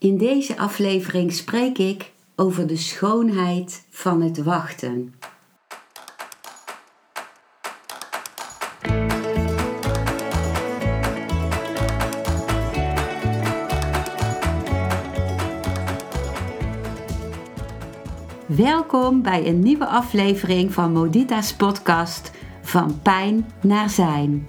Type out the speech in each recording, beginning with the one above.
In deze aflevering spreek ik over de schoonheid van het wachten. Welkom bij een nieuwe aflevering van Modita's podcast Van Pijn naar Zijn.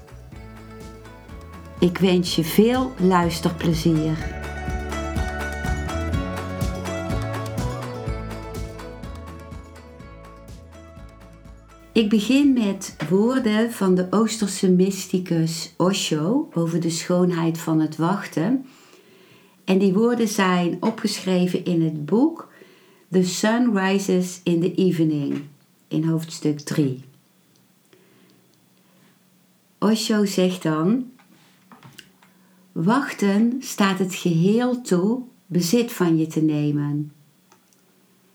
Ik wens je veel luisterplezier. Ik begin met woorden van de Oosterse mysticus Osho over de schoonheid van het wachten. En die woorden zijn opgeschreven in het boek The Sun Rises in the Evening in hoofdstuk 3. Osho zegt dan: Wachten staat het geheel toe bezit van je te nemen.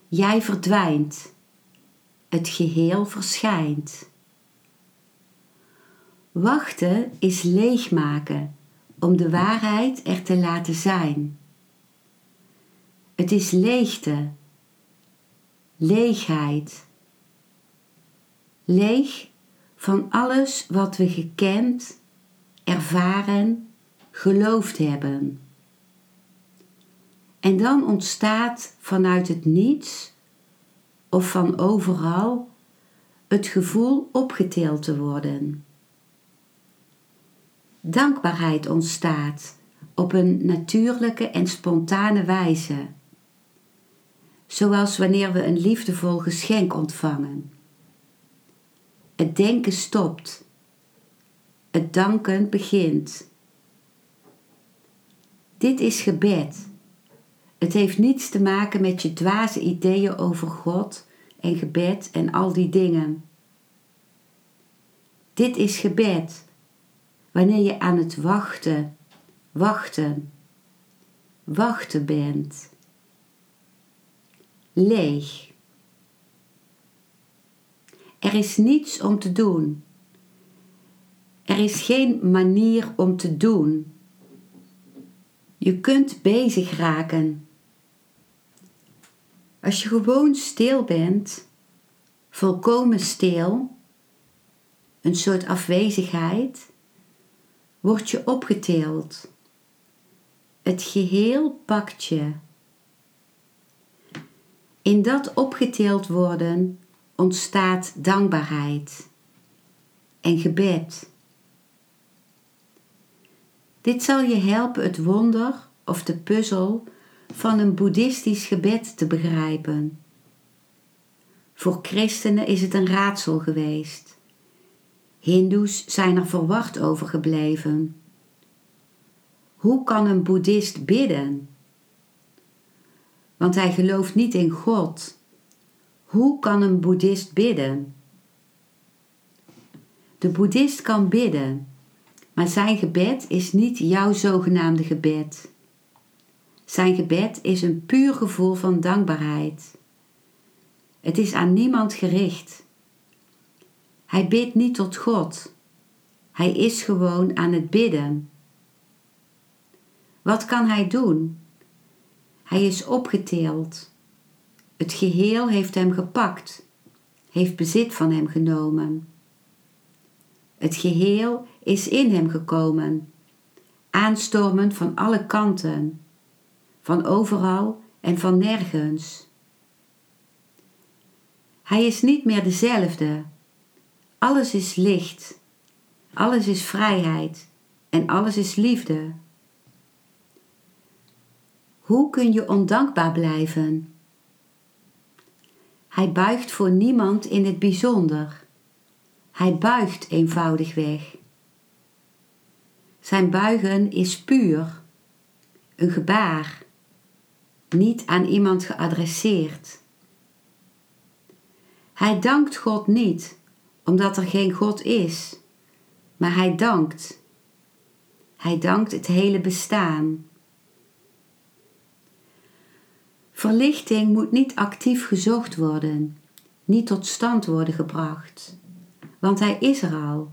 Jij verdwijnt, het geheel verschijnt. Wachten is leegmaken om de waarheid er te laten zijn. Het is leegte, leegheid. Leeg van alles wat we gekend, ervaren geloofd hebben. En dan ontstaat vanuit het niets of van overal het gevoel opgeteeld te worden. Dankbaarheid ontstaat op een natuurlijke en spontane wijze, zoals wanneer we een liefdevol geschenk ontvangen. Het denken stopt, het danken begint. Dit is gebed. Het heeft niets te maken met je dwaze ideeën over God en gebed en al die dingen. Dit is gebed. Wanneer je aan het wachten, wachten, wachten bent. Leeg. Er is niets om te doen. Er is geen manier om te doen je kunt bezig raken. Als je gewoon stil bent, volkomen stil, een soort afwezigheid, word je opgetild. Het geheel pakt je. In dat opgetild worden ontstaat dankbaarheid en gebed. Dit zal je helpen het wonder of de puzzel van een boeddhistisch gebed te begrijpen. Voor christenen is het een raadsel geweest. Hindoes zijn er verward over gebleven. Hoe kan een boeddhist bidden? Want hij gelooft niet in God. Hoe kan een boeddhist bidden? De boeddhist kan bidden maar zijn gebed is niet jouw zogenaamde gebed. Zijn gebed is een puur gevoel van dankbaarheid. Het is aan niemand gericht. Hij bidt niet tot God. Hij is gewoon aan het bidden. Wat kan hij doen? Hij is opgeteeld. Het geheel heeft hem gepakt, heeft bezit van hem genomen. Het geheel is in hem gekomen, aanstormend van alle kanten, van overal en van nergens. Hij is niet meer dezelfde. Alles is licht, alles is vrijheid en alles is liefde. Hoe kun je ondankbaar blijven? Hij buigt voor niemand in het bijzonder. Hij buigt eenvoudigweg. Zijn buigen is puur, een gebaar, niet aan iemand geadresseerd. Hij dankt God niet omdat er geen God is, maar hij dankt. Hij dankt het hele bestaan. Verlichting moet niet actief gezocht worden, niet tot stand worden gebracht, want hij is er al.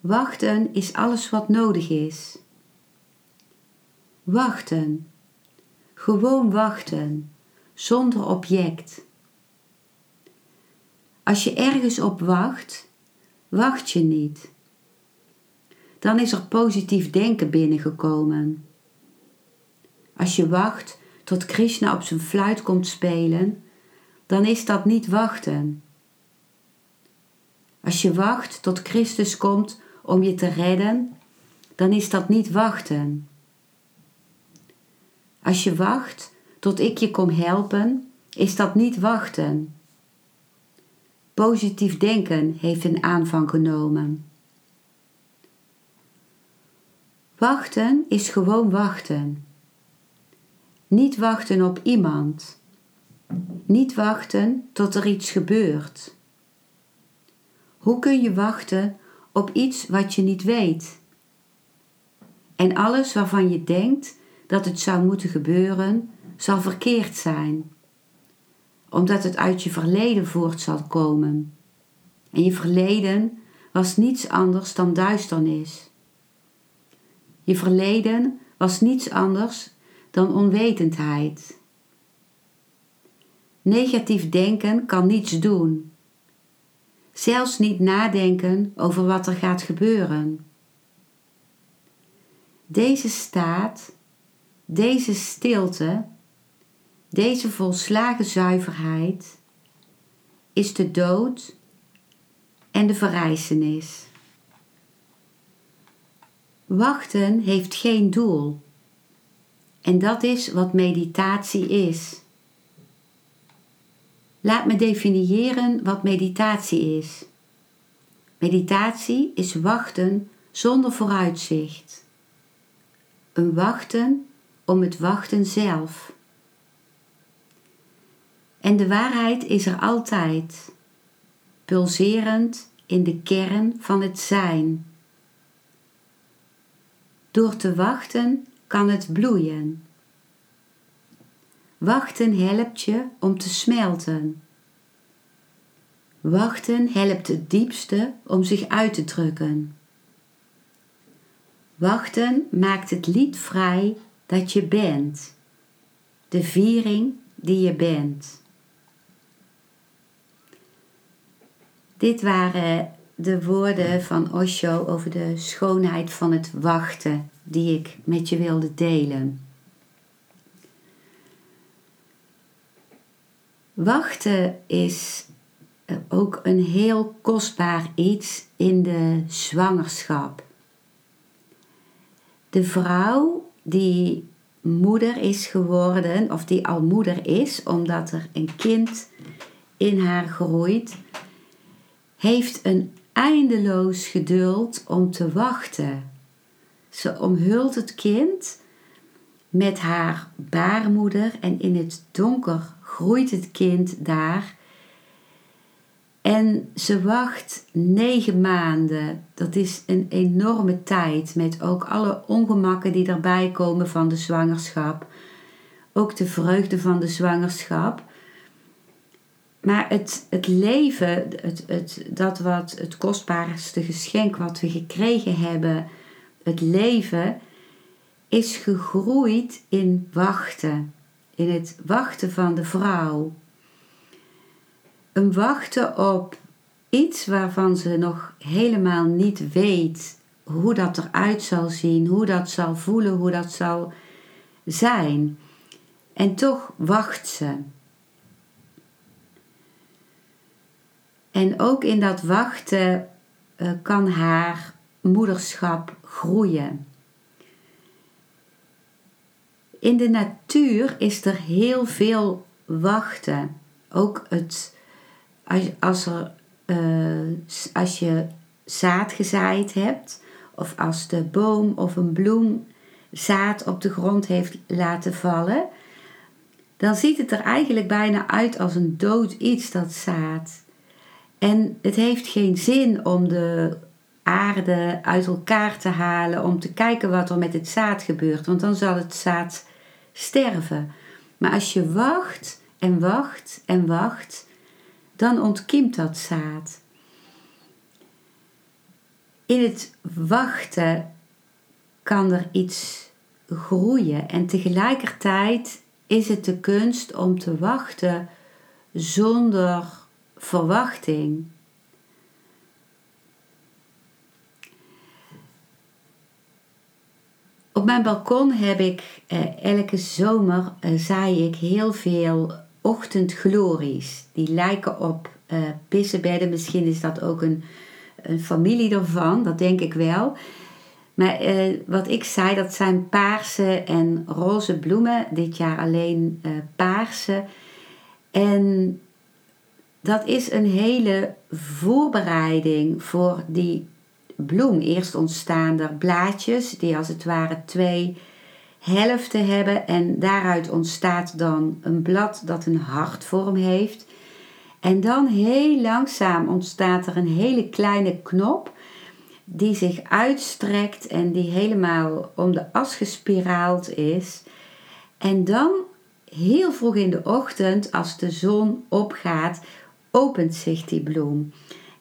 Wachten is alles wat nodig is. Wachten, gewoon wachten, zonder object. Als je ergens op wacht, wacht je niet. Dan is er positief denken binnengekomen. Als je wacht tot Krishna op zijn fluit komt spelen, dan is dat niet wachten. Als je wacht tot Christus komt om je te redden, dan is dat niet wachten. Als je wacht tot ik je kom helpen, is dat niet wachten. Positief denken heeft een aanvang genomen. Wachten is gewoon wachten. Niet wachten op iemand. Niet wachten tot er iets gebeurt. Hoe kun je wachten op iets wat je niet weet? En alles waarvan je denkt dat het zou moeten gebeuren, zal verkeerd zijn, omdat het uit je verleden voort zal komen. En je verleden was niets anders dan duisternis. Je verleden was niets anders dan onwetendheid. Negatief denken kan niets doen. Zelfs niet nadenken over wat er gaat gebeuren. Deze staat, deze stilte, deze volslagen zuiverheid is de dood en de verrijzenis. Wachten heeft geen doel. En dat is wat meditatie is. Laat me definiëren wat meditatie is. Meditatie is wachten zonder vooruitzicht. Een wachten om het wachten zelf. En de waarheid is er altijd, pulserend in de kern van het zijn. Door te wachten kan het bloeien. Wachten helpt je om te smelten. Wachten helpt het diepste om zich uit te drukken. Wachten maakt het lied vrij dat je bent, de viering die je bent. Dit waren de woorden van Osho over de schoonheid van het wachten die ik met je wilde delen. Wachten is eh, ook een heel kostbaar iets in de zwangerschap. De vrouw die moeder is geworden, of die al moeder is, omdat er een kind in haar groeit, heeft een eindeloos geduld om te wachten. Ze omhult het kind met haar baarmoeder en in het donker groeit het kind daar. En ze wacht negen maanden. Dat is een enorme tijd met ook alle ongemakken die erbij komen van de zwangerschap. Ook de vreugde van de zwangerschap. Maar het, het leven, het, het, dat wat het kostbaarste geschenk wat we gekregen hebben, het leven, is gegroeid in wachten. In het wachten van de vrouw. Een wachten op iets waarvan ze nog helemaal niet weet hoe dat eruit zal zien, hoe dat zal voelen, hoe dat zal zijn. En toch wacht ze. En ook in dat wachten uh, kan haar moederschap groeien. In de natuur is er heel veel wachten. Ook het, als, als, er, uh, als je zaad gezaaid hebt, of als de boom of een bloem zaad op de grond heeft laten vallen, dan ziet het er eigenlijk bijna uit als een dood iets, dat zaad. En het heeft geen zin om de aarde uit elkaar te halen, om te kijken wat er met het zaad gebeurt, want dan zal het zaad sterven. Maar als je wacht en wacht en wacht, dan ontkiemt dat zaad. In het wachten kan er iets groeien en tegelijkertijd is het de kunst om te wachten zonder verwachting. Op mijn balkon heb ik eh, elke zomer eh, zaai ik heel veel ochtendglories. Die lijken op eh, pissenbedden. Misschien is dat ook een, een familie ervan, dat denk ik wel. Maar eh, wat ik zei, dat zijn paarse en roze bloemen. Dit jaar alleen eh, paarse. En dat is een hele voorbereiding voor die bloem. Eerst ontstaan er blaadjes die als het ware twee helften hebben. En daaruit ontstaat dan een blad dat een hartvorm heeft. En dan heel langzaam ontstaat er een hele kleine knop die zich uitstrekt en die helemaal om de as gespiraald is. En dan heel vroeg in de ochtend, als de zon opgaat, opent zich die bloem.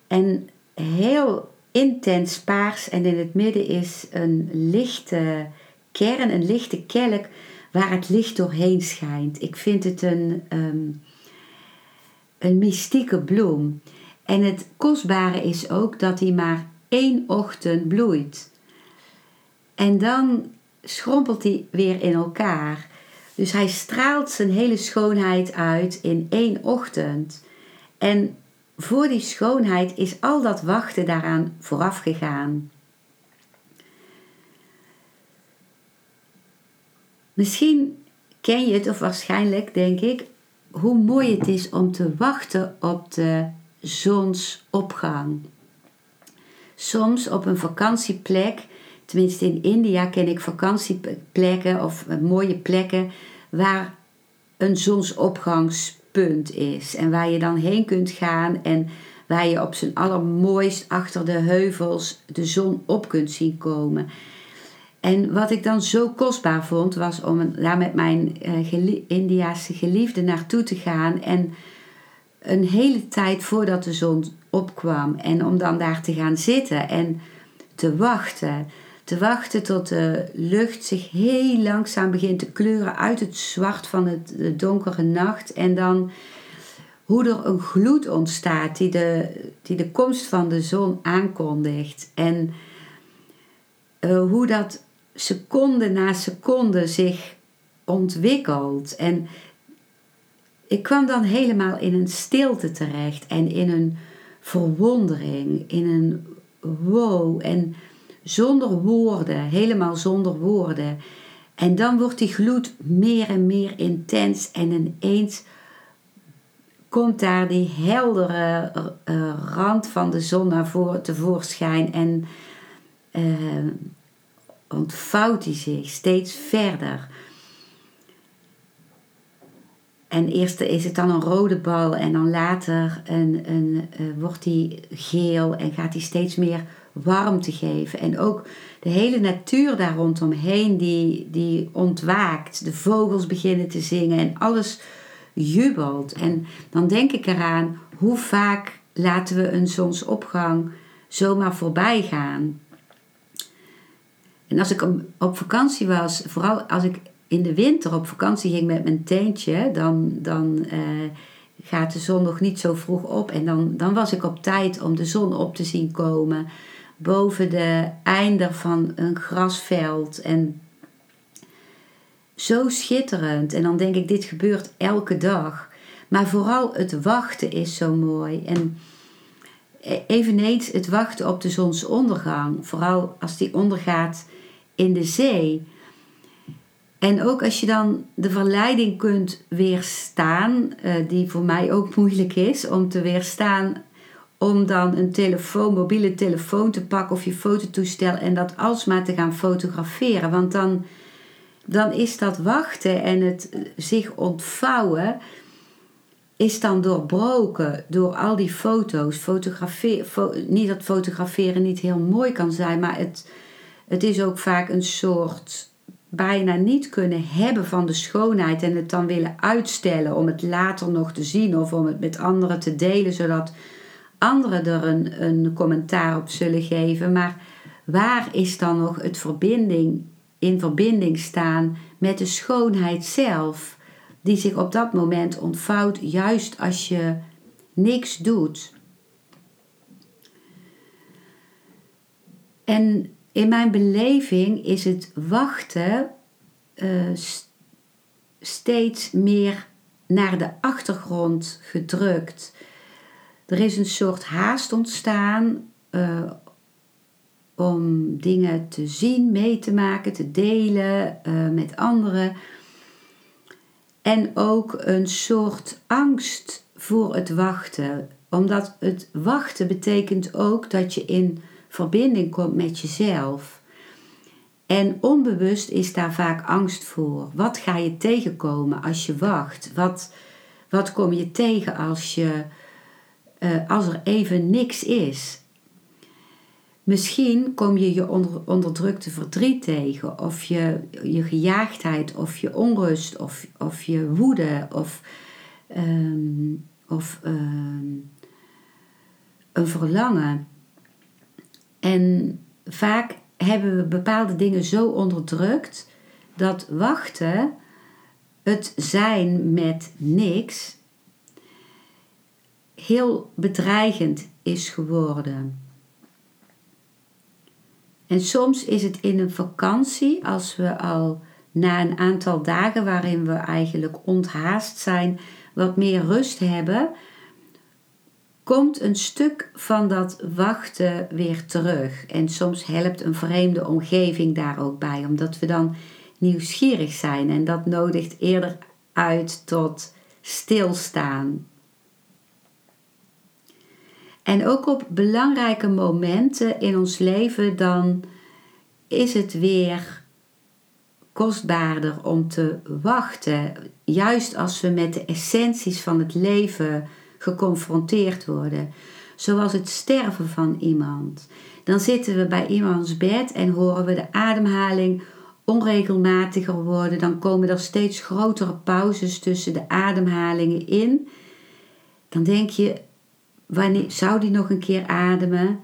En heel intens paars en in het midden is een lichte kern, een lichte kelk waar het licht doorheen schijnt. Ik vind het een, um, een mystieke bloem. En het kostbare is ook dat hij maar één ochtend bloeit. En dan schrompelt hij weer in elkaar. Dus hij straalt zijn hele schoonheid uit in één ochtend. En voor die schoonheid is al dat wachten daaraan vooraf gegaan. Misschien ken je het, of waarschijnlijk denk ik, hoe mooi het is om te wachten op de zonsopgang. Soms op een vakantieplek, tenminste in India ken ik vakantieplekken of mooie plekken waar een zonsopgangspunt is en waar je dan heen kunt gaan en waar je op zijn allermooist achter de heuvels de zon op kunt zien komen. En wat ik dan zo kostbaar vond, was om daar met mijn uh, Indiaanse geliefde naartoe te gaan. En een hele tijd voordat de zon opkwam. En om dan daar te gaan zitten en te wachten. Te wachten tot de lucht zich heel langzaam begint te kleuren uit het zwart van het, de donkere nacht. En dan hoe er een gloed ontstaat die de, die de komst van de zon aankondigt. En uh, hoe dat seconde na seconde zich ontwikkelt. En ik kwam dan helemaal in een stilte terecht en in een verwondering, in een wow en zonder woorden, helemaal zonder woorden. En dan wordt die gloed meer en meer intens en ineens komt daar die heldere uh, rand van de zon naar voren tevoorschijn en uh, ontvouwt hij zich steeds verder. En eerst is het dan een rode bal en dan later een, een, uh, wordt hij geel en gaat hij steeds meer warmte geven. En ook de hele natuur daar rondomheen die, die ontwaakt. De vogels beginnen te zingen en alles jubelt. En dan denk ik eraan hoe vaak laten we een zonsopgang zomaar voorbij gaan. En als ik op vakantie was, vooral als ik in de winter op vakantie ging met mijn tentje, dan, dan uh, gaat de zon nog niet zo vroeg op. En dan, dan was ik op tijd om de zon op te zien komen boven de einder van een grasveld. En zo schitterend. En dan denk ik, dit gebeurt elke dag. Maar vooral het wachten is zo mooi. En eveneens het wachten op de zonsondergang. Vooral als die ondergaat in de zee. En ook als je dan de verleiding kunt weerstaan, uh, die voor mij ook moeilijk is, om te weerstaan om dan een telefoon, mobiele telefoon te pakken of je fototoestel en dat alsmaar te gaan fotograferen. Want dan, dan is dat wachten en het zich ontvouwen is dan doorbroken door al die foto's. Fotografeer, niet dat fotograferen niet heel mooi kan zijn, maar het, het is ook vaak een soort bijna niet kunnen hebben van de schoonheid en het dan willen uitstellen om het later nog te zien of om het met anderen te delen, zodat anderen er een, commentaar op zullen geven. Maar waar is dan nog het verbinding, in verbinding staan met de schoonheid zelf? die zich op dat moment ontvouwt, juist als je niks doet. En in mijn beleving is het wachten uh, steeds meer naar de achtergrond gedrukt. Er is een soort haast ontstaan uh, om dingen te zien, mee te maken, te delen uh, met anderen. En ook een soort angst voor het wachten. Omdat het wachten betekent ook dat je in verbinding komt met jezelf. En onbewust is daar vaak angst voor. Wat ga je tegenkomen als je wacht? Wat, wat kom je tegen als, je, uh, als er even niks is? Misschien kom je je onder, onderdrukte verdriet tegen, of je, je gejaagdheid, of je onrust, of, of je woede, of, ehm, of ehm, een verlangen. En vaak hebben we bepaalde dingen zo onderdrukt dat wachten, het zijn met niks, heel bedreigend is geworden. En soms is het in een vakantie, als we al na een aantal dagen waarin we eigenlijk onthaast zijn, wat meer rust hebben, komt een stuk van dat wachten weer terug. En soms helpt een vreemde omgeving daar ook bij, omdat we dan nieuwsgierig zijn. En dat nodigt eerder uit tot stilstaan, en ook op belangrijke momenten in ons leven, dan is het weer kostbaarder om te wachten. Juist als we met de essenties van het leven geconfronteerd worden. Zoals het sterven van iemand. Dan zitten we bij iemands bed en horen we de ademhaling onregelmatiger worden. Dan komen er steeds grotere pauzes tussen de ademhalingen in. Dan denk je, wanneer zou die nog een keer ademen?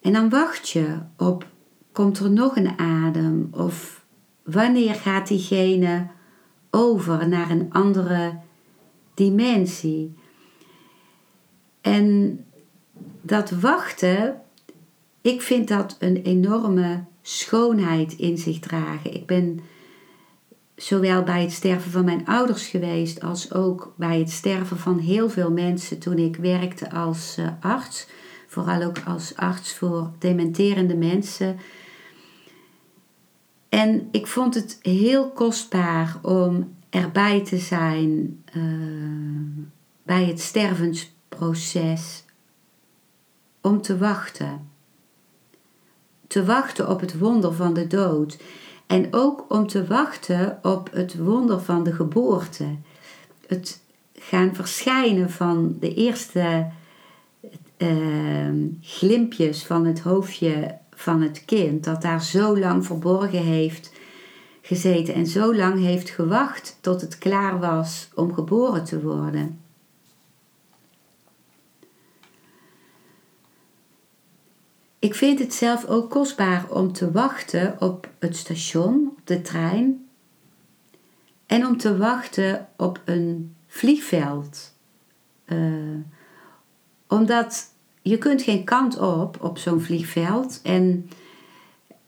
En dan wacht je op, komt er nog een adem? Of wanneer gaat diegene over naar een andere dimensie? En dat wachten, ik vind dat een enorme schoonheid in zich dragen. Ik ben zowel bij het sterven van mijn ouders geweest als ook bij het sterven van heel veel mensen toen ik werkte als uh, arts. Vooral ook als arts voor dementerende mensen. En ik vond het heel kostbaar om erbij te zijn uh, bij het stervensproces. Om te wachten. Te wachten op het wonder van de dood. En ook om te wachten op het wonder van de geboorte. Het gaan verschijnen van de eerste uh, glimpjes van het hoofdje van het kind, dat daar zo lang verborgen heeft gezeten en zo lang heeft gewacht tot het klaar was om geboren te worden. Ik vind het zelf ook kostbaar om te wachten op het station, op de trein. En om te wachten op een vliegveld. Uh, omdat je kunt geen kant op op zo'n vliegveld. En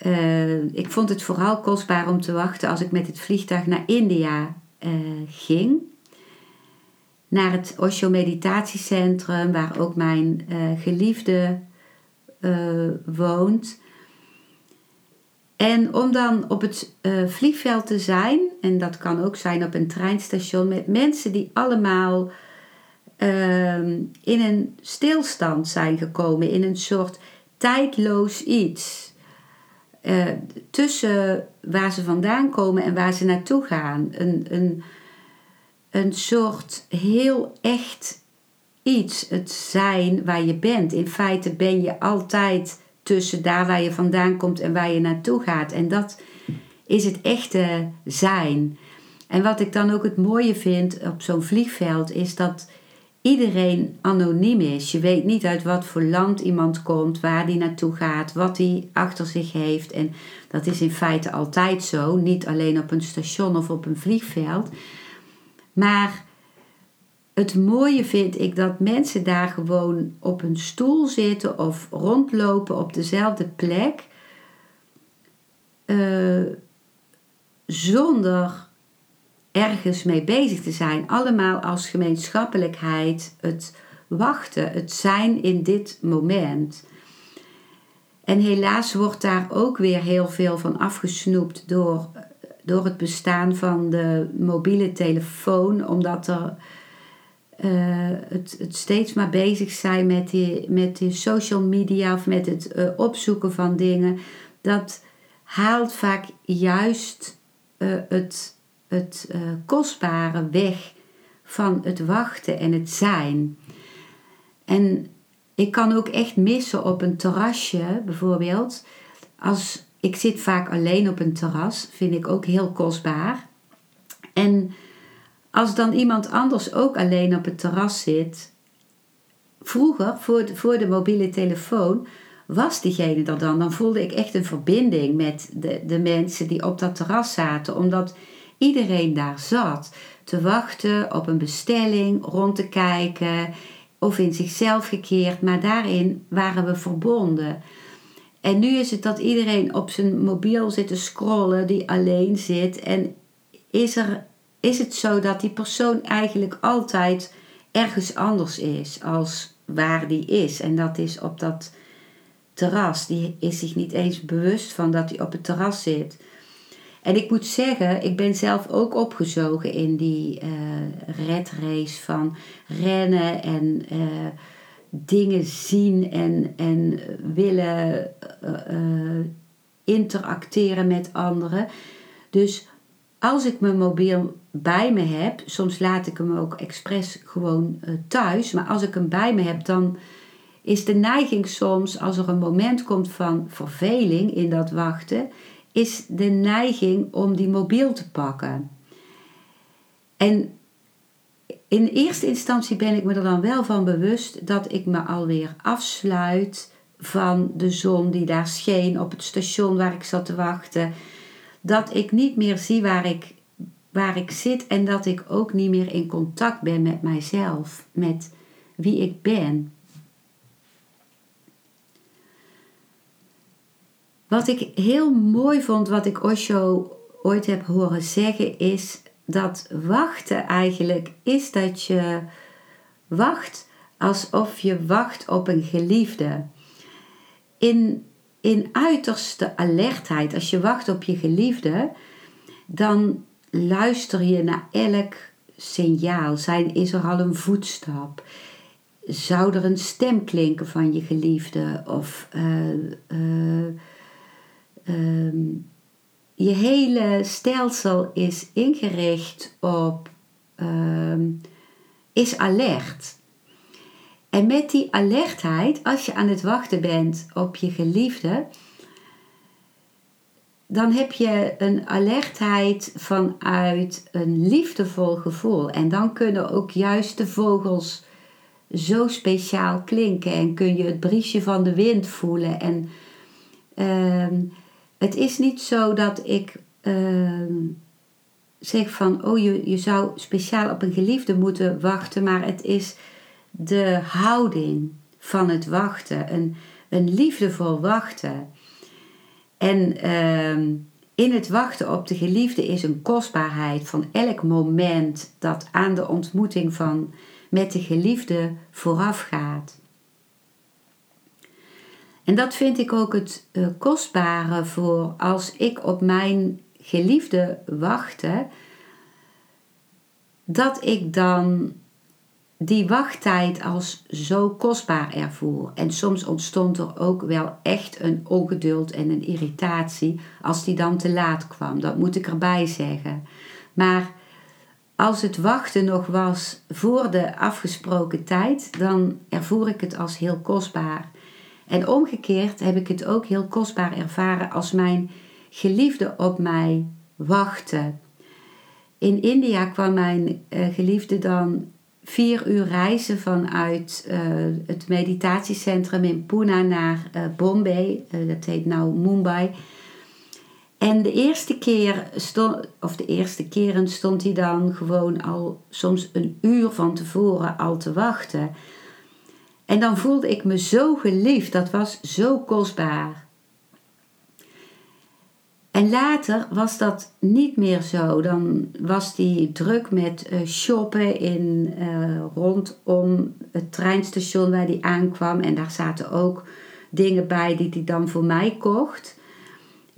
uh, ik vond het vooral kostbaar om te wachten als ik met het vliegtuig naar India uh, ging. Naar het Osho Meditatiecentrum, waar ook mijn geliefde uh, woont. En om dan op het uh, vliegveld te zijn, en dat kan ook zijn op een treinstation, met mensen die allemaal ehm, in een stilstand zijn gekomen, in een soort tijdloos iets. Eh, tussen waar ze vandaan komen en waar ze naartoe gaan. Een, een, een soort heel echt iets, het zijn waar je bent. In feite ben je altijd tussen daar waar je vandaan komt en waar je naartoe gaat. En dat is het echte zijn. En wat ik dan ook het mooie vind op zo'n vliegveld is dat iedereen anoniem is. Je weet niet uit wat voor land iemand komt, waar die naartoe gaat, wat hij achter zich heeft. En dat is in feite altijd zo, niet alleen op een station of op een vliegveld. Maar het mooie vind ik dat mensen daar gewoon op een stoel zitten of rondlopen op dezelfde plek. Uh, zonder ergens mee bezig te zijn. Allemaal als gemeenschappelijkheid, het wachten, het zijn in dit moment. En helaas wordt daar ook weer heel veel van afgesnoept door, door het bestaan van de mobiele telefoon, omdat er uh, het, het, steeds maar bezig zijn met die, met die social media of met het uh, opzoeken van dingen. Dat haalt vaak juist uh, het het kostbare weg van het wachten en het zijn. En ik kan ook echt missen op een terrasje bijvoorbeeld. Als ik zit vaak alleen op een terras, vind ik ook heel kostbaar. En als dan iemand anders ook alleen op het terras zit, vroeger voor de, voor de mobiele telefoon was diegene er dan. Dan voelde ik echt een verbinding met de, de mensen die op dat terras zaten, omdat iedereen daar zat te wachten op een bestelling, rond te kijken of in zichzelf gekeerd, maar daarin waren we verbonden. En nu is het dat iedereen op zijn mobiel zit te scrollen, die alleen zit. En is, er, is het zo dat die persoon eigenlijk altijd ergens anders is als waar die is. En dat is op dat terras. Die is zich niet eens bewust van dat hij op het terras zit. En ik moet zeggen, ik ben zelf ook opgezogen in die uh, redrace van rennen en uh, dingen zien en, en willen uh, interacteren met anderen. Dus als ik mijn mobiel bij me heb, soms laat ik hem ook expres gewoon thuis, maar als ik hem bij me heb, dan is de neiging soms, als er een moment komt van verveling in dat wachten, is de neiging om die mobiel te pakken. En in eerste instantie ben ik me er dan wel van bewust dat ik me alweer afsluit van de zon die daar scheen op het station waar ik zat te wachten. Dat ik niet meer zie waar ik, waar ik zit en dat ik ook niet meer in contact ben met mijzelf, met wie ik ben. Wat ik heel mooi vond, wat ik Osho ooit heb horen zeggen, is dat wachten eigenlijk is dat je wacht alsof je wacht op een geliefde. In, in uiterste alertheid, als je wacht op je geliefde, dan luister je naar elk signaal. Zijn, is er al een voetstap? Zou er een stem klinken van je geliefde? Of uh, uh, Ehm, je hele stelsel is ingericht op, ehm, is alert. En met die alertheid, als je aan het wachten bent op je geliefde, dan heb je een alertheid vanuit een liefdevol gevoel. En dan kunnen ook juist de vogels zo speciaal klinken en kun je het briesje van de wind voelen. En ehm, het is niet zo dat ik ehm, zeg van, oh je, je zou speciaal op een geliefde moeten wachten, maar het is de houding van het wachten, een, een liefdevol wachten. En ehm, in het wachten op de geliefde is een kostbaarheid van elk moment dat aan de ontmoeting van met de geliefde voorafgaat. En dat vind ik ook het uh, kostbare voor als ik op mijn geliefde wachtte, dat ik dan die wachttijd als zo kostbaar ervoor. En soms ontstond er ook wel echt een ongeduld en een irritatie als die dan te laat kwam. Dat moet ik erbij zeggen. Maar als het wachten nog was voor de afgesproken tijd, dan ervoer ik het als heel kostbaar. En omgekeerd heb ik het ook heel kostbaar ervaren als mijn geliefde op mij wachtte. In India kwam mijn uh, geliefde dan vier uur reizen vanuit uh, het meditatiecentrum in Pune naar uh, Bombay. dat heet nou Mumbai. En de eerste keer stond, of de eerste keren stond hij dan gewoon al soms een uur van tevoren al te wachten. En dan voelde ik me zo geliefd, dat was zo kostbaar. En later was dat niet meer zo. Dan was hij druk met uh, shoppen in, uh, rondom het treinstation waar hij aankwam. En daar zaten ook dingen bij die hij dan voor mij kocht.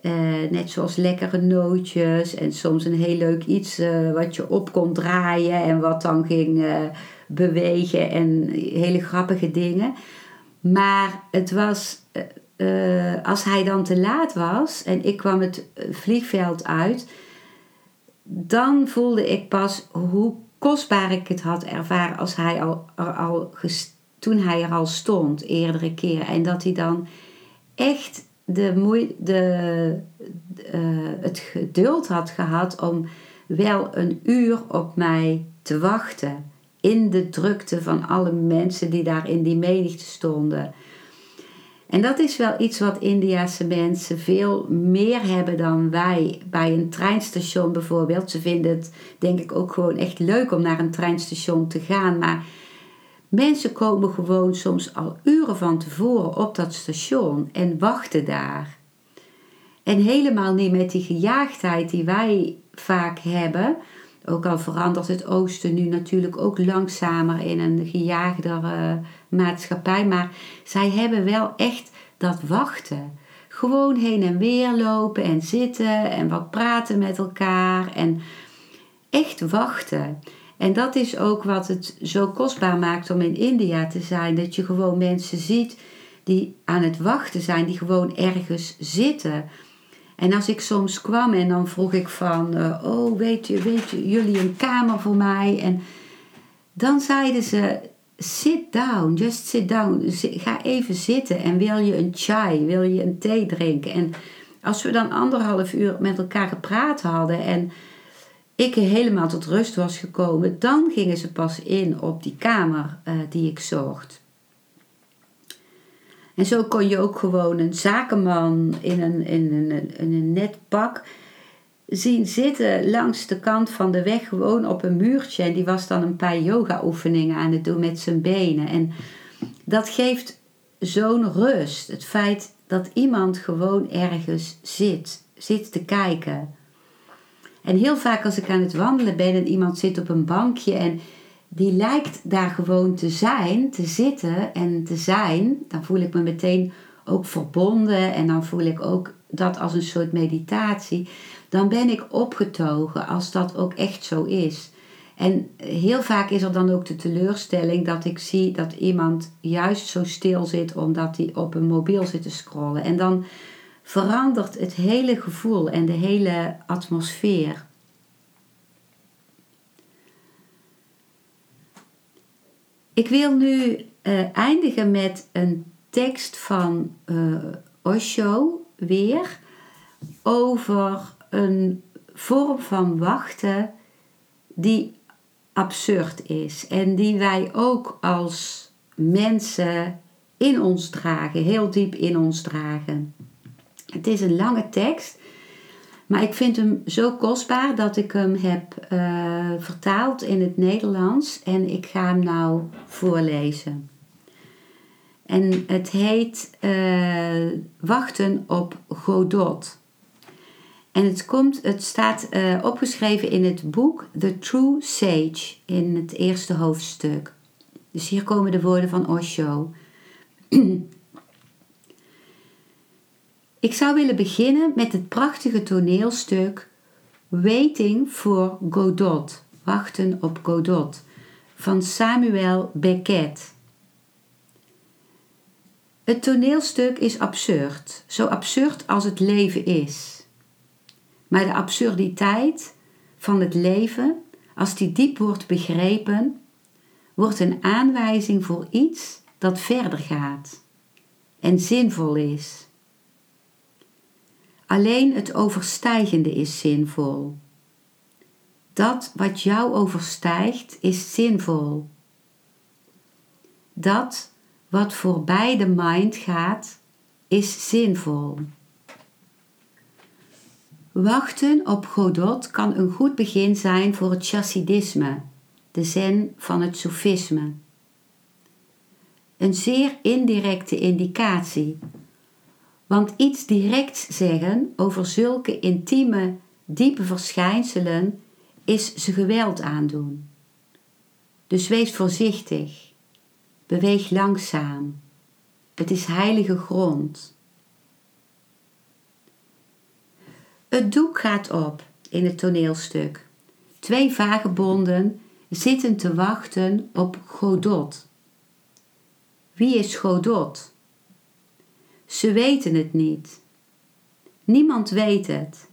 Uh, net zoals lekkere nootjes en soms een heel leuk iets wat je op kon draaien en wat dan ging bewegen en hele grappige dingen. Maar het was, uh, als hij dan te laat was en ik kwam het vliegveld uit, dan voelde ik pas hoe kostbaar ik het had ervaren als hij al, al toen hij er al stond, eerdere keren. En dat hij dan echt de moe, de, uh, het geduld had gehad om wel een uur op mij te wachten in de drukte van alle mensen die daar in die menigte stonden. En dat is wel iets wat Indiase mensen veel meer hebben dan wij bij een treinstation bijvoorbeeld. Ze vinden het denk ik ook gewoon echt leuk om naar een treinstation te gaan, maar mensen komen gewoon soms al uren van tevoren op dat station en wachten daar. En helemaal niet met die gejaagdheid die wij vaak hebben, ook al verandert het oosten nu natuurlijk ook langzamer in een gejaagdere maatschappij. Maar zij hebben wel echt dat wachten. Gewoon heen en weer lopen en zitten en wat praten met elkaar. En echt wachten. En dat is ook wat het zo kostbaar maakt om in India te zijn. Dat je gewoon mensen ziet die aan het wachten zijn, die gewoon ergens zitten. En als ik soms kwam en dan vroeg ik van, uh, oh weet je, weet je, jullie een kamer voor mij? En dan zeiden ze, sit down, just sit down. Ga even zitten en wil je een chai, wil je een thee drinken? En als we dan anderhalf uur met elkaar gepraat hadden en ik helemaal tot rust was gekomen, dan gingen ze pas in op die kamer uh, die ik zocht. En zo kon je ook gewoon een zakenman in een, in een, een net pak zien zitten langs de kant van de weg, gewoon op een muurtje. En die was dan een paar yoga-oefeningen aan het doen met zijn benen. En dat geeft zo'n rust. Het feit dat iemand gewoon ergens zit, zit te kijken. En heel vaak als ik aan het wandelen ben en iemand zit op een bankje en die lijkt daar gewoon te zijn, te zitten en te zijn, dan voel ik me meteen ook verbonden en dan voel ik ook dat als een soort meditatie. Dan ben ik opgetogen als dat ook echt zo is. En heel vaak is er dan ook de teleurstelling dat ik zie dat iemand juist zo stil zit omdat hij op een mobiel zit te scrollen. En dan verandert het hele gevoel en de hele atmosfeer. Ik wil nu uh, eindigen met een tekst van uh, Osho weer over een vorm van wachten die absurd is en die wij ook als mensen in ons dragen, heel diep in ons dragen. Het is een lange tekst, maar ik vind hem zo kostbaar dat ik hem heb uh, vertaald in het Nederlands en ik ga hem nou voorlezen. En het heet uh, Wachten op Godot. En het, komt, het staat uh, opgeschreven in het boek The True Sage in het eerste hoofdstuk. Dus hier komen de woorden van Osho. Ik zou willen beginnen met het prachtige toneelstuk Waiting for Godot, Wachten op Godot, van Samuel Beckett. Het toneelstuk is absurd, zo absurd als het leven is. Maar de absurditeit van het leven, als die diep wordt begrepen, wordt een aanwijzing voor iets dat verder gaat en zinvol is. Alleen het overstijgende is zinvol. Dat wat jou overstijgt is zinvol. Dat wat voorbij de mind gaat is zinvol. Wachten op Godot kan een goed begin zijn voor het chassidisme, de zen van het sofisme. Een zeer indirecte indicatie, want iets direct zeggen over zulke intieme, diepe verschijnselen is ze geweld aandoen. Dus wees voorzichtig. Beweeg langzaam. Het is heilige grond. Het doek gaat op in het toneelstuk. Twee vagebonden zitten te wachten op Godot. Wie is Godot? Ze weten het niet. Niemand weet het.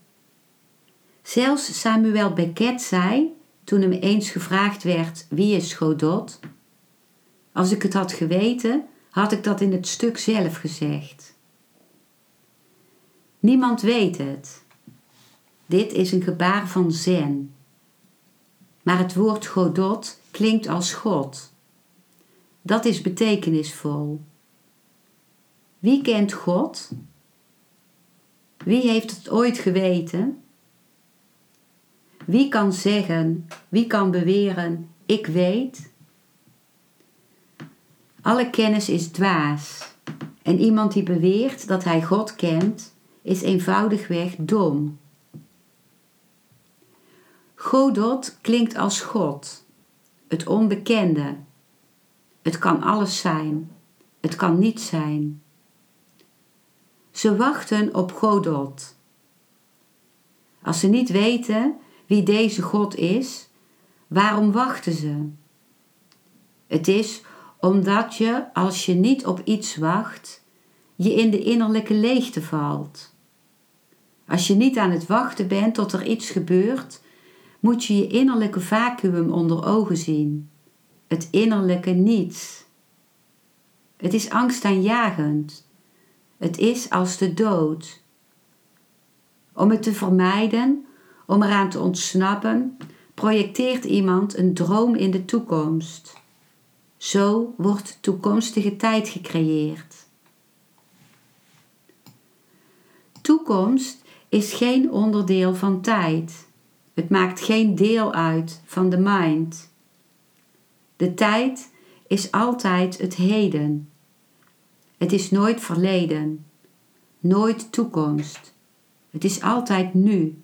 Zelfs Samuel Beckett zei, toen hem eens gevraagd werd wie is Godot, als ik het had geweten, had ik dat in het stuk zelf gezegd. Niemand weet het. Dit is een gebaar van zen. Maar het woord Godot klinkt als God. Dat is betekenisvol. Wie kent God? Wie heeft het ooit geweten? Wie kan zeggen, wie kan beweren, ik weet? Alle kennis is dwaas. En iemand die beweert dat hij God kent, is eenvoudigweg dom. Godot klinkt als God, het onbekende. Het kan alles zijn, het kan niet zijn. Ze wachten op Godot. Als ze niet weten wie deze God is, waarom wachten ze? Het is omdat je, als je niet op iets wacht, je in de innerlijke leegte valt. Als je niet aan het wachten bent tot er iets gebeurt, moet je je innerlijke vacuüm onder ogen zien. Het innerlijke niets. Het is angstaanjagend. Het is als de dood. Om het te vermijden, om eraan te ontsnappen, projecteert iemand een droom in de toekomst. Zo wordt toekomstige tijd gecreëerd. Toekomst is geen onderdeel van tijd. Het maakt geen deel uit van de mind. De tijd is altijd het heden. Het is nooit verleden, nooit toekomst. Het is altijd nu.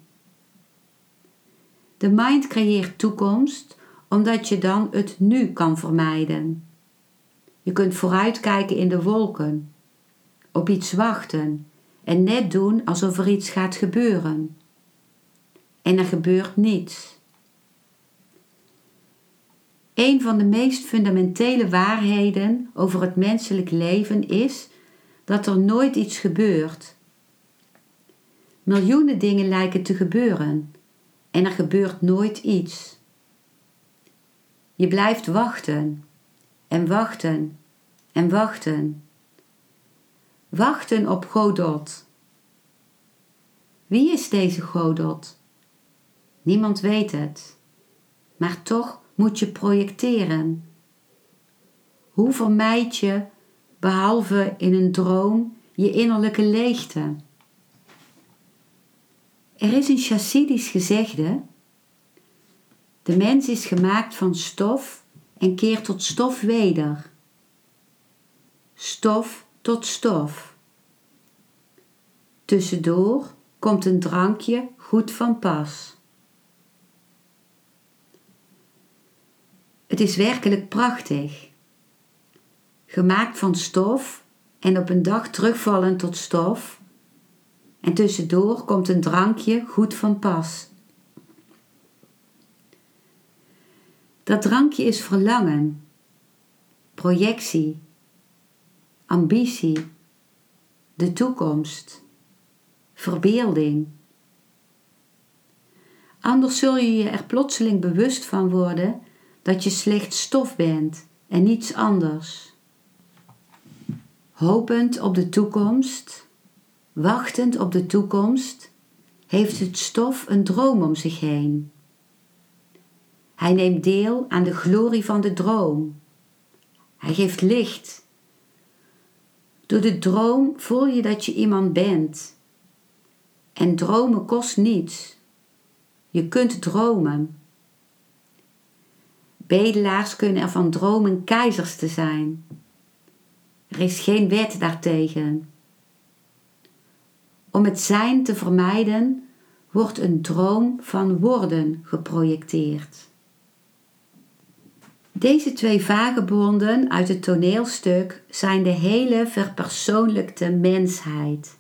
De mind creëert toekomst omdat je dan het nu kan vermijden. Je kunt vooruitkijken in de wolken, op iets wachten en net doen alsof er iets gaat gebeuren. En er gebeurt niets. Een van de meest fundamentele waarheden over het menselijk leven is dat er nooit iets gebeurt. Miljoenen dingen lijken te gebeuren en er gebeurt nooit iets. Je blijft wachten en wachten en wachten. Wachten op Godot. Wie is deze Godot? Niemand weet het, maar toch moet je projecteren. Hoe vermijd je, behalve in een droom, je innerlijke leegte? Er is een chassidisch gezegde de mens is gemaakt van stof en keert tot stof weder. Stof tot stof. Tussendoor komt een drankje goed van pas. Het is werkelijk prachtig. Gemaakt van stof en op een dag terugvallen tot stof. En tussendoor komt een drankje goed van pas. Dat drankje is verlangen, projectie, ambitie, de toekomst, verbeelding. Anders zul je je er plotseling bewust van worden dat je slechts stof bent en niets anders. Hopend op de toekomst, wachtend op de toekomst, heeft het stof een droom om zich heen. Hij neemt deel aan de glorie van de droom. Hij geeft licht. Door de droom voel je dat je iemand bent. En dromen kost niets. Je kunt dromen. Bedelaars kunnen er van dromen keizers te zijn. Er is geen wet daartegen. Om het zijn te vermijden, wordt een droom van worden geprojecteerd. Deze twee vagebonden uit het toneelstuk zijn de hele verpersoonlijkte mensheid.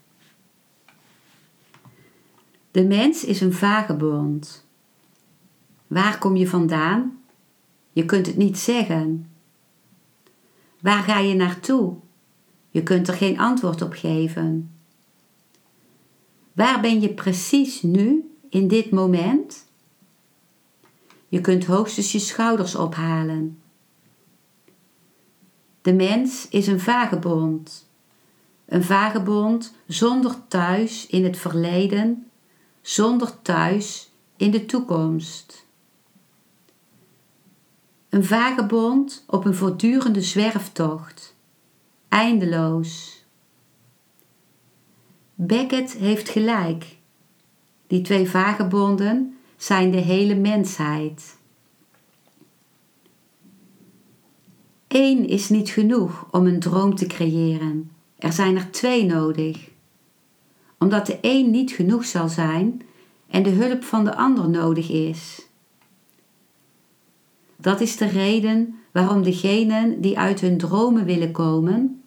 De mens is een vagebond. Waar kom je vandaan? Je kunt het niet zeggen. Waar ga je naartoe? Je kunt er geen antwoord op geven. Waar ben je precies nu, in dit moment? Je kunt hoogstens je schouders ophalen. De mens is een vagebond. Een vagebond zonder thuis in het verleden, zonder thuis in de toekomst. Een vagebond op een voortdurende zwerftocht, eindeloos. Beckett heeft gelijk. Die twee vagebonden zijn de hele mensheid. Eén is niet genoeg om een droom te creëren. Er zijn er twee nodig. Omdat de een niet genoeg zal zijn en de hulp van de ander nodig is. Dat is de reden waarom degenen die uit hun dromen willen komen,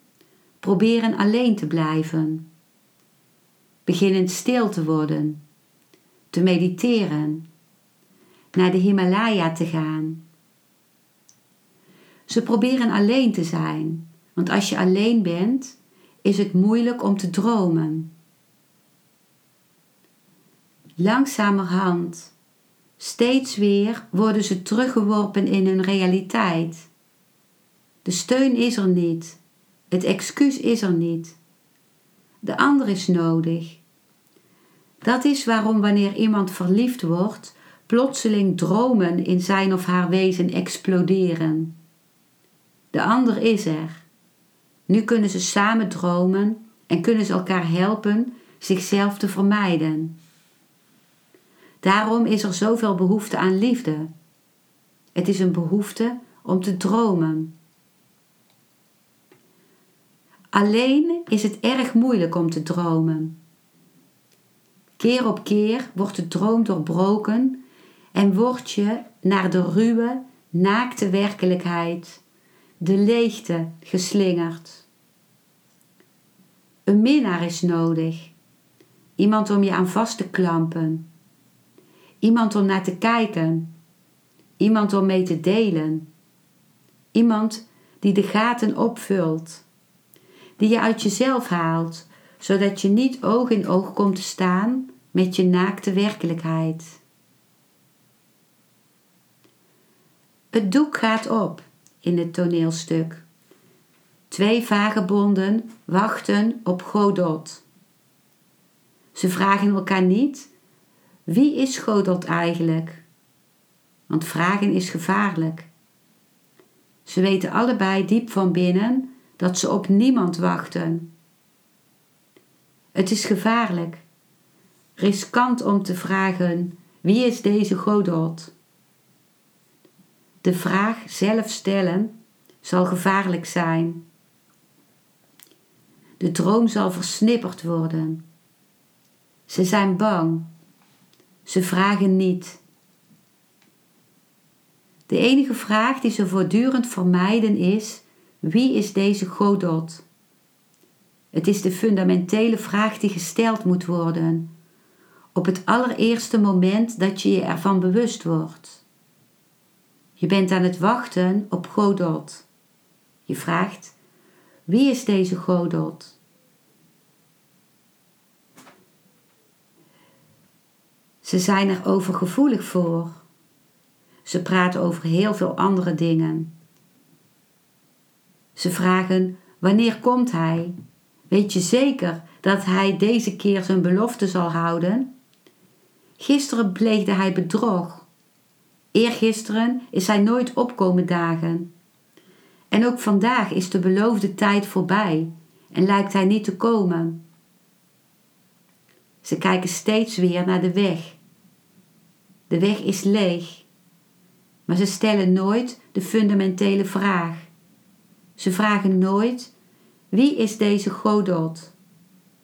proberen alleen te blijven. Beginnen stil te worden te mediteren, naar de Himalaya te gaan. Ze proberen alleen te zijn, want als je alleen bent, is het moeilijk om te dromen. Langzamerhand, steeds weer worden ze teruggeworpen in hun realiteit. De steun is er niet, het excuus is er niet. De ander is nodig. Dat is waarom wanneer iemand verliefd wordt, plotseling dromen in zijn of haar wezen exploderen. De ander is er. Nu kunnen ze samen dromen en kunnen ze elkaar helpen zichzelf te vermijden. Daarom is er zoveel behoefte aan liefde. Het is een behoefte om te dromen. Alleen is het erg moeilijk om te dromen. Keer op keer wordt de droom doorbroken en word je naar de ruwe, naakte werkelijkheid, de leegte, geslingerd. Een minnaar is nodig, iemand om je aan vast te klampen, iemand om naar te kijken, iemand om mee te delen, iemand die de gaten opvult, die je uit jezelf haalt zodat je niet oog in oog komt te staan met je naakte werkelijkheid. Het doek gaat op in het toneelstuk. Twee vagebonden wachten op Godot. Ze vragen elkaar niet: wie is Godot eigenlijk? Want vragen is gevaarlijk. Ze weten allebei diep van binnen dat ze op niemand wachten het is gevaarlijk, riskant om te vragen: wie is deze Godot? De vraag zelf stellen zal gevaarlijk zijn. De droom zal versnipperd worden. Ze zijn bang. Ze vragen niet. De enige vraag die ze voortdurend vermijden is: wie is deze Godot? Het is de fundamentele vraag die gesteld moet worden. Op het allereerste moment dat je je ervan bewust wordt. Je bent aan het wachten op Godot. Je vraagt: Wie is deze Godot? Ze zijn er overgevoelig voor. Ze praten over heel veel andere dingen. Ze vragen: Wanneer komt hij? Weet je zeker dat hij deze keer zijn belofte zal houden? Gisteren pleegde hij bedrog. Eergisteren is hij nooit opkomen dagen. En ook vandaag is de beloofde tijd voorbij en lijkt hij niet te komen. Ze kijken steeds weer naar de weg. De weg is leeg, maar ze stellen nooit de fundamentele vraag. Ze vragen nooit: wie is deze Godot?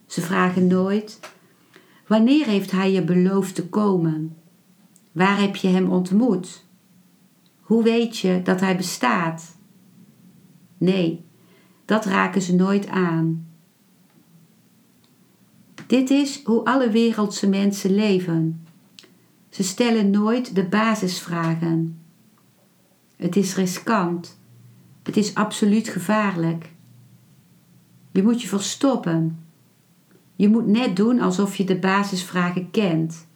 Ze vragen nooit: wanneer heeft hij je beloofd te komen? Waar heb je hem ontmoet? Hoe weet je dat hij bestaat? Nee, dat raken ze nooit aan. Dit is hoe alle wereldse mensen leven. Ze stellen nooit de basisvragen. Het is riskant. Het is absoluut gevaarlijk. Je moet je verstoppen. Je moet net doen alsof je de basisvragen kent.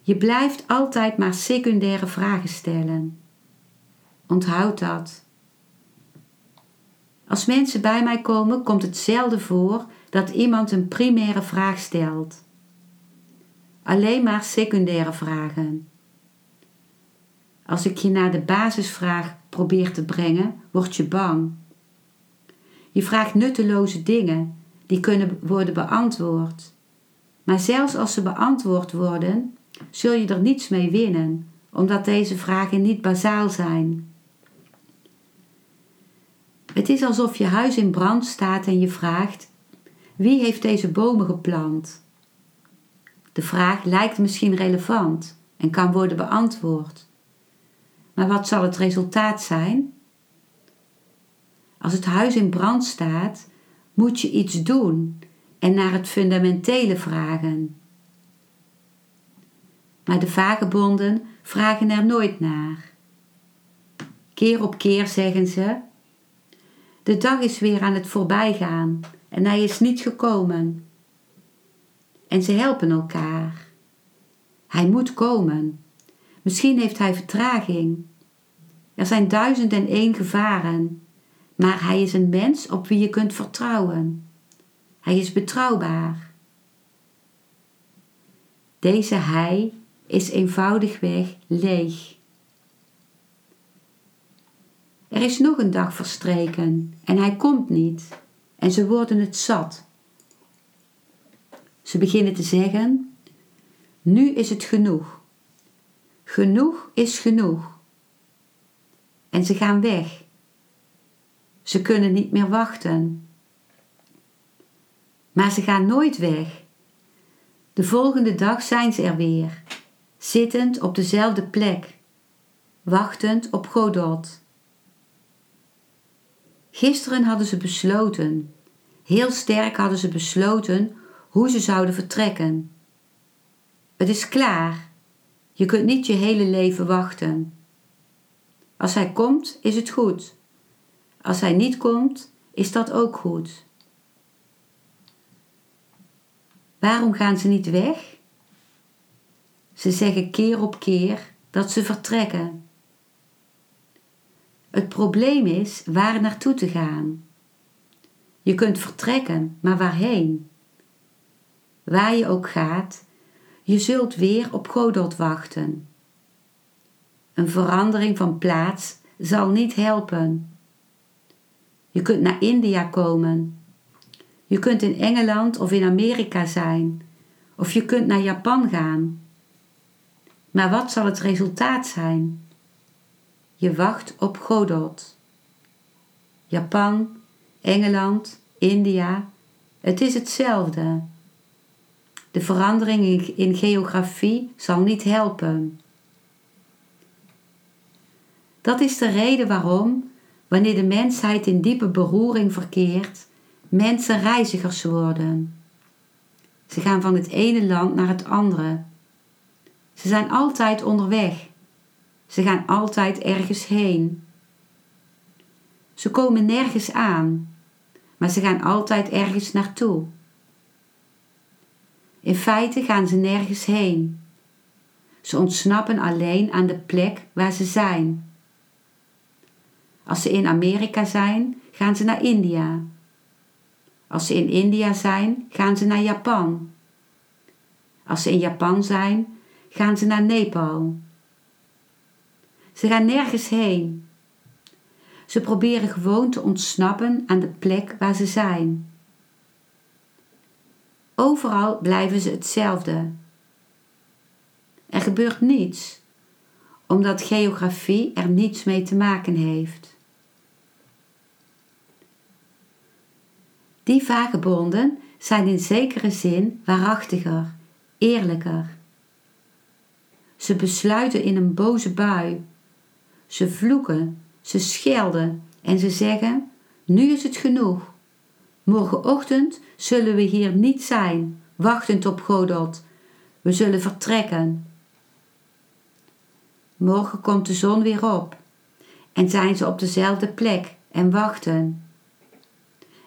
Je blijft altijd maar secundaire vragen stellen. Onthoud dat. Als mensen bij mij komen, komt het zelden voor dat iemand een primaire vraag stelt. Alleen maar secundaire vragen. Als ik je naar de basisvraag probeer te brengen, word je bang. Je vraagt nutteloze dingen die kunnen worden beantwoord. Maar zelfs als ze beantwoord worden, zul je er niets mee winnen, omdat deze vragen niet bazaal zijn. Het is alsof je huis in brand staat en je vraagt: wie heeft deze bomen geplant? De vraag lijkt misschien relevant en kan worden beantwoord. Maar wat zal het resultaat zijn? Als het huis in brand staat, moet je iets doen en naar het fundamentele vragen. Maar de vagebonden vragen er nooit naar. Keer op keer zeggen ze: De dag is weer aan het voorbijgaan en hij is niet gekomen. En ze helpen elkaar. Hij moet komen. Misschien heeft hij vertraging. Er zijn duizend en één gevaren, maar hij is een mens op wie je kunt vertrouwen. Hij is betrouwbaar. Deze hij is eenvoudigweg leeg. Er is nog een dag verstreken en hij komt niet en ze worden het zat. Ze beginnen te zeggen: Nu is het genoeg. Genoeg is genoeg. En ze gaan weg. Ze kunnen niet meer wachten. Maar ze gaan nooit weg. De volgende dag zijn ze er weer, zittend op dezelfde plek, wachtend op Godot. Gisteren hadden ze besloten, heel sterk hadden ze besloten hoe ze zouden vertrekken. Het is klaar. Je kunt niet je hele leven wachten. Als hij komt, is het goed. Als hij niet komt, is dat ook goed. Waarom gaan ze niet weg? Ze zeggen keer op keer dat ze vertrekken. Het probleem is waar naartoe te gaan. Je kunt vertrekken, maar waarheen? Waar je ook gaat, je zult weer op Godot wachten. Een verandering van plaats zal niet helpen. Je kunt naar India komen. Je kunt in Engeland of in Amerika zijn. Of je kunt naar Japan gaan. Maar wat zal het resultaat zijn? Je wacht op Godot. Japan, Engeland, India, het is hetzelfde. De verandering in geografie zal niet helpen. Dat is de reden waarom, wanneer de mensheid in diepe beroering verkeert, mensen reizigers worden. Ze gaan van het ene land naar het andere. Ze zijn altijd onderweg. Ze gaan altijd ergens heen. Ze komen nergens aan, maar ze gaan altijd ergens naartoe. In feite gaan ze nergens heen. Ze ontsnappen alleen aan de plek waar ze zijn. Als ze in Amerika zijn, gaan ze naar India. Als ze in India zijn, gaan ze naar Japan. Als ze in Japan zijn, gaan ze naar Nepal. Ze gaan nergens heen. Ze proberen gewoon te ontsnappen aan de plek waar ze zijn. Overal blijven ze hetzelfde. Er gebeurt niets, omdat geografie er niets mee te maken heeft. Die vagebonden zijn in zekere zin waarachtiger, eerlijker. Ze besluiten in een boze bui. Ze vloeken, ze schelden en ze zeggen: Nu is het genoeg. Morgenochtend zullen we hier niet zijn, wachtend op Godot. We zullen vertrekken. Morgen komt de zon weer op en zijn ze op dezelfde plek en wachten.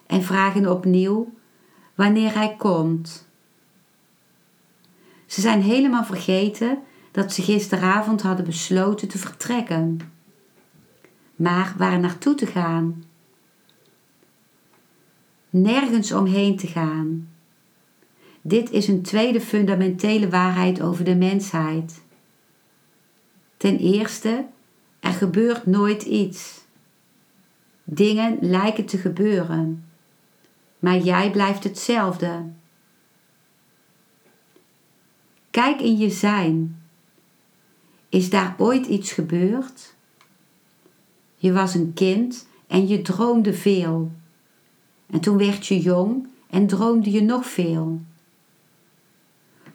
En vragen opnieuw wanneer hij komt. Ze zijn helemaal vergeten dat ze gisteravond hadden besloten te vertrekken. Maar waar naartoe te gaan? Nergens omheen te gaan. Dit is een tweede fundamentele waarheid over de mensheid. Ten eerste, er gebeurt nooit iets. Dingen lijken te gebeuren, maar jij blijft hetzelfde. Kijk in je zijn. Is daar ooit iets gebeurd? Je was een kind en je droomde veel. En toen werd je jong en droomde je nog veel.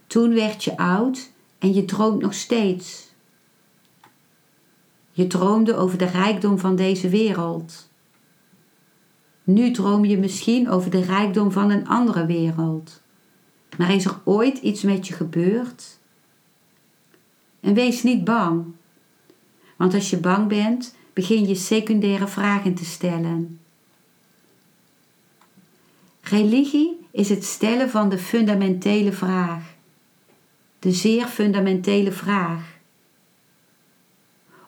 Toen werd je oud en je droomt nog steeds. Je droomde over de rijkdom van deze wereld. Nu droom je misschien over de rijkdom van een andere wereld. Maar is er ooit iets met je gebeurd? En wees niet bang. Want als je bang bent, begin je secundaire vragen te stellen. Religie is het stellen van de fundamentele vraag. De zeer fundamentele vraag.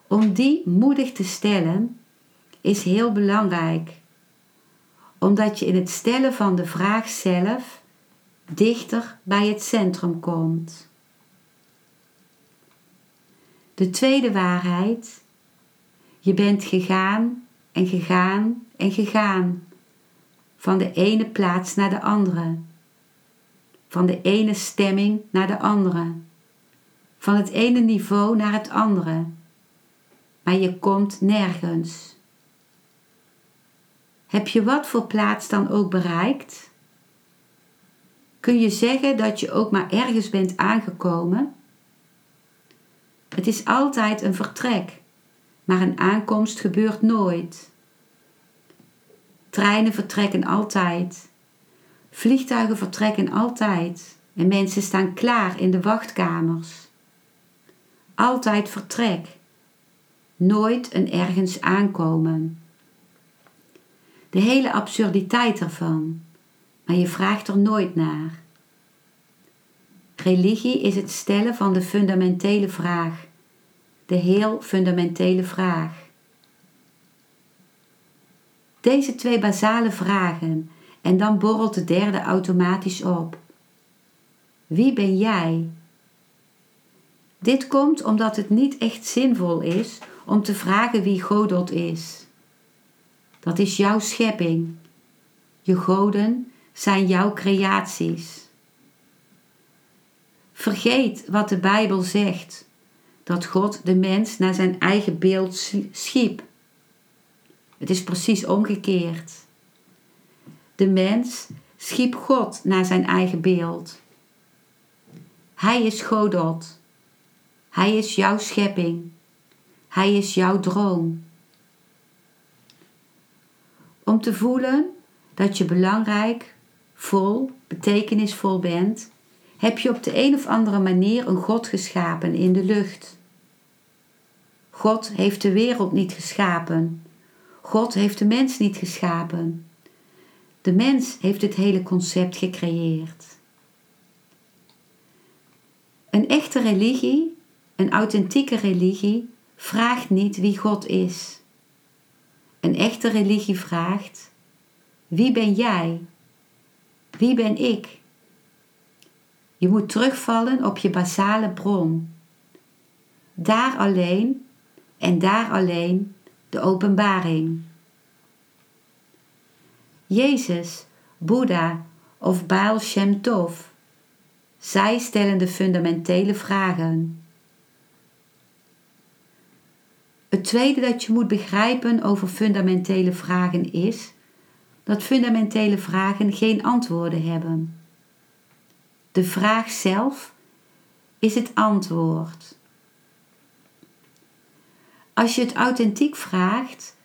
Om die moedig te stellen is heel belangrijk, omdat je in het stellen van de vraag zelf dichter bij het centrum komt. De tweede waarheid, je bent gegaan en gegaan en gegaan, van de ene plaats naar de andere, van de ene stemming naar de andere, van het ene niveau naar het andere maar je komt nergens. Heb je wat voor plaats dan ook bereikt? Kun je zeggen dat je ook maar ergens bent aangekomen? Het is altijd een vertrek, maar een aankomst gebeurt nooit. Treinen vertrekken altijd. Vliegtuigen vertrekken altijd en mensen staan klaar in de wachtkamers. Altijd vertrek nooit een ergens aankomen. De hele absurditeit ervan, maar je vraagt er nooit naar. Religie is het stellen van de fundamentele vraag, de heel fundamentele vraag. Deze twee basale vragen en dan borrelt de derde automatisch op. Wie ben jij? Dit komt omdat het niet echt zinvol is om te vragen wie Godot is. Dat is jouw schepping. Je goden zijn jouw creaties. Vergeet wat de Bijbel zegt: dat God de mens naar zijn eigen beeld schiep. Het is precies omgekeerd. De mens schiep God naar zijn eigen beeld. Hij is Godot. Hij is jouw schepping. Hij is jouw droom. Om te voelen dat je belangrijk, vol, betekenisvol bent, heb je op de een of andere manier een God geschapen in de lucht. God heeft de wereld niet geschapen. God heeft de mens niet geschapen. De mens heeft het hele concept gecreëerd. Een echte religie, een authentieke religie, vraagt niet wie God is. Een echte religie vraagt: wie ben jij? Wie ben ik? Je moet terugvallen op je basale bron. Daar alleen en daar alleen de openbaring. Jezus, Boeddha of Baal Shem Tov. Zij stellen de fundamentele vragen. Het tweede dat je moet begrijpen over fundamentele vragen is dat fundamentele vragen geen antwoorden hebben. De vraag zelf is het antwoord. Als je het authentiek vraagt,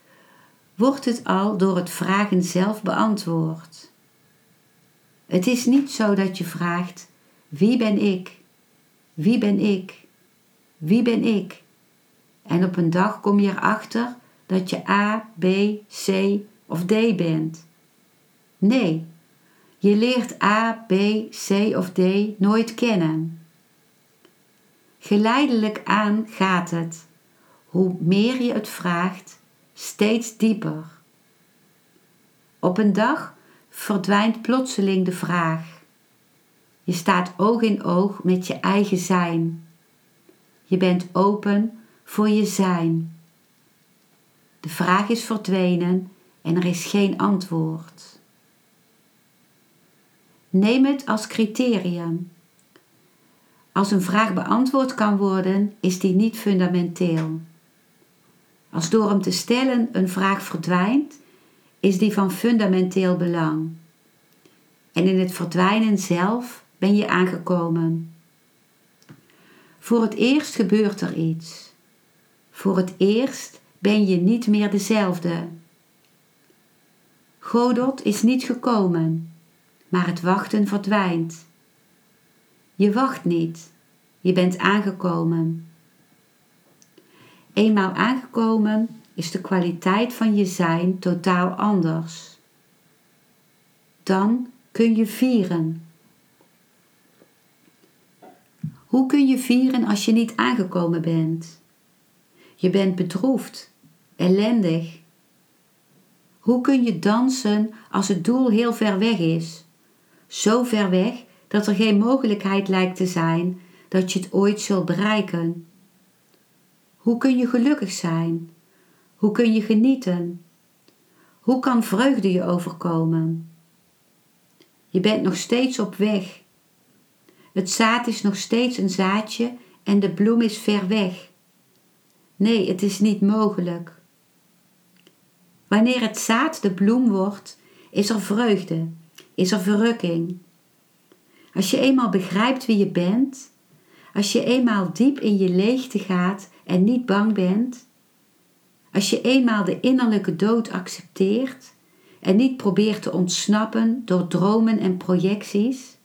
wordt het al door het vragen zelf beantwoord. Het is niet zo dat je vraagt: wie ben ik? Wie ben ik? Wie ben ik? En op een dag kom je erachter dat je A, B, C of D bent. Nee, je leert A, B, C of D nooit kennen. Geleidelijk aan gaat het, hoe meer je het vraagt, steeds dieper. Op een dag verdwijnt plotseling de vraag. Je staat oog in oog met je eigen zijn. Je bent open voor je zijn. De vraag is verdwenen en er is geen antwoord. Neem het als criterium. Als een vraag beantwoord kan worden, is die niet fundamenteel. Als door hem te stellen een vraag verdwijnt, is die van fundamenteel belang. En in het verdwijnen zelf ben je aangekomen. Voor het eerst gebeurt er iets. Voor het eerst ben je niet meer dezelfde. Godot is niet gekomen, maar het wachten verdwijnt. Je wacht niet, je bent aangekomen. Eenmaal aangekomen is de kwaliteit van je zijn totaal anders. Dan kun je vieren. Hoe kun je vieren als je niet aangekomen bent? Je bent bedroefd, ellendig. Hoe kun je dansen als het doel heel ver weg is? Zo ver weg dat er geen mogelijkheid lijkt te zijn dat je het ooit zult bereiken. Hoe kun je gelukkig zijn? Hoe kun je genieten? Hoe kan vreugde je overkomen? Je bent nog steeds op weg. Het zaad is nog steeds een zaadje en de bloem is ver weg. Nee, het is niet mogelijk. Wanneer het zaad de bloem wordt, is er vreugde, is er verrukking. Als je eenmaal begrijpt wie je bent, als je eenmaal diep in je leegte gaat en niet bang bent, als je eenmaal de innerlijke dood accepteert en niet probeert te ontsnappen door dromen en projecties,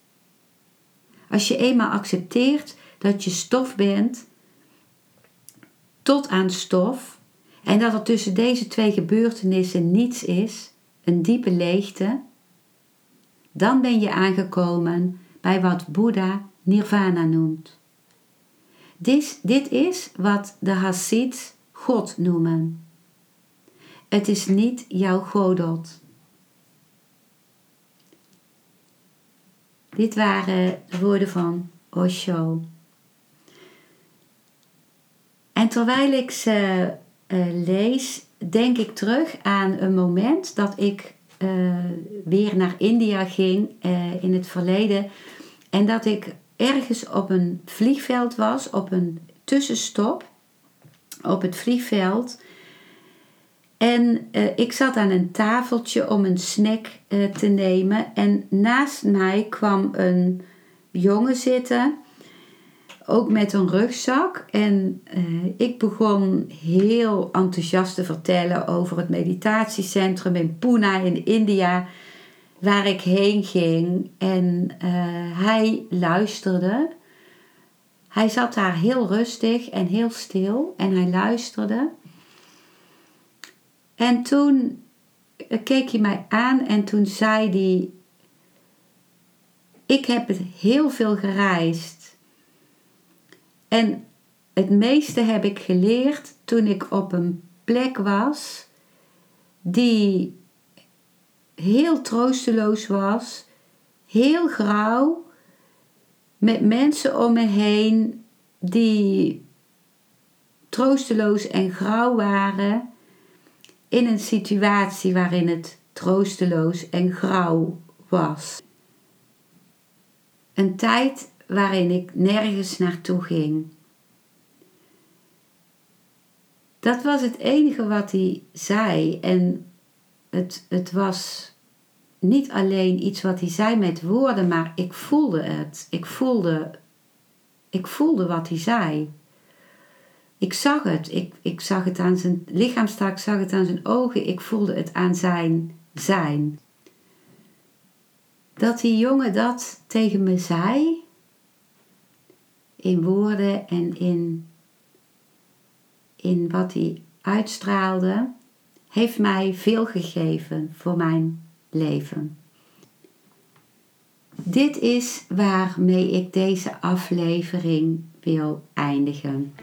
als je eenmaal accepteert dat je stof bent tot aan stof en dat er tussen deze twee gebeurtenissen niets is, een diepe leegte, dan ben je aangekomen bij wat Boeddha nirvana noemt. Dit, dit is wat de Hasids God noemen. Het is niet jouw godot. Dit waren de woorden van Osho. En terwijl ik ze uh, lees, denk ik terug aan een moment dat ik uh, weer naar India ging uh, in het verleden. En dat ik ergens op een vliegveld was, op een tussenstop op het vliegveld. En uh, ik zat aan een tafeltje om een snack uh, te nemen. En naast mij kwam een jongen zitten, ook met een rugzak. En uh, ik begon heel enthousiast te vertellen over het meditatiecentrum in Pune in India, waar ik heen ging. En hij luisterde. hij zat daar heel rustig en heel stil en hij luisterde. En toen keek hij mij aan en toen zei hij: Ik heb heel veel gereisd. En het meeste heb ik geleerd toen ik op een plek was die heel troosteloos was, heel grauw, met mensen om me heen die troosteloos en grauw waren in een situatie waarin het troosteloos en grauw was. Een tijd waarin ik nergens naartoe ging. Dat was het enige wat hij zei. En het, het was niet alleen iets wat hij zei met woorden, maar ik voelde het. Ik voelde, ik voelde wat hij zei. Ik zag het. Ik, ik zag het aan zijn lichaamstaal, ik zag het aan zijn ogen, ik voelde het aan zijn zijn. Dat die jongen dat tegen me zei, in woorden en in, in wat hij uitstraalde, heeft mij veel gegeven voor mijn leven. Dit is waarmee ik deze aflevering wil eindigen.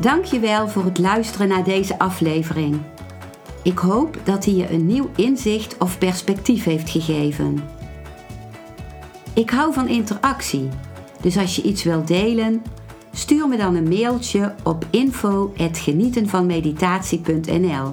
Dankjewel voor het luisteren naar deze aflevering. Ik hoop dat hij je een nieuw inzicht of perspectief heeft gegeven. Ik hou van interactie, dus als je iets wilt delen, stuur me dan een mailtje op info@genietenvanmeditatie.nl.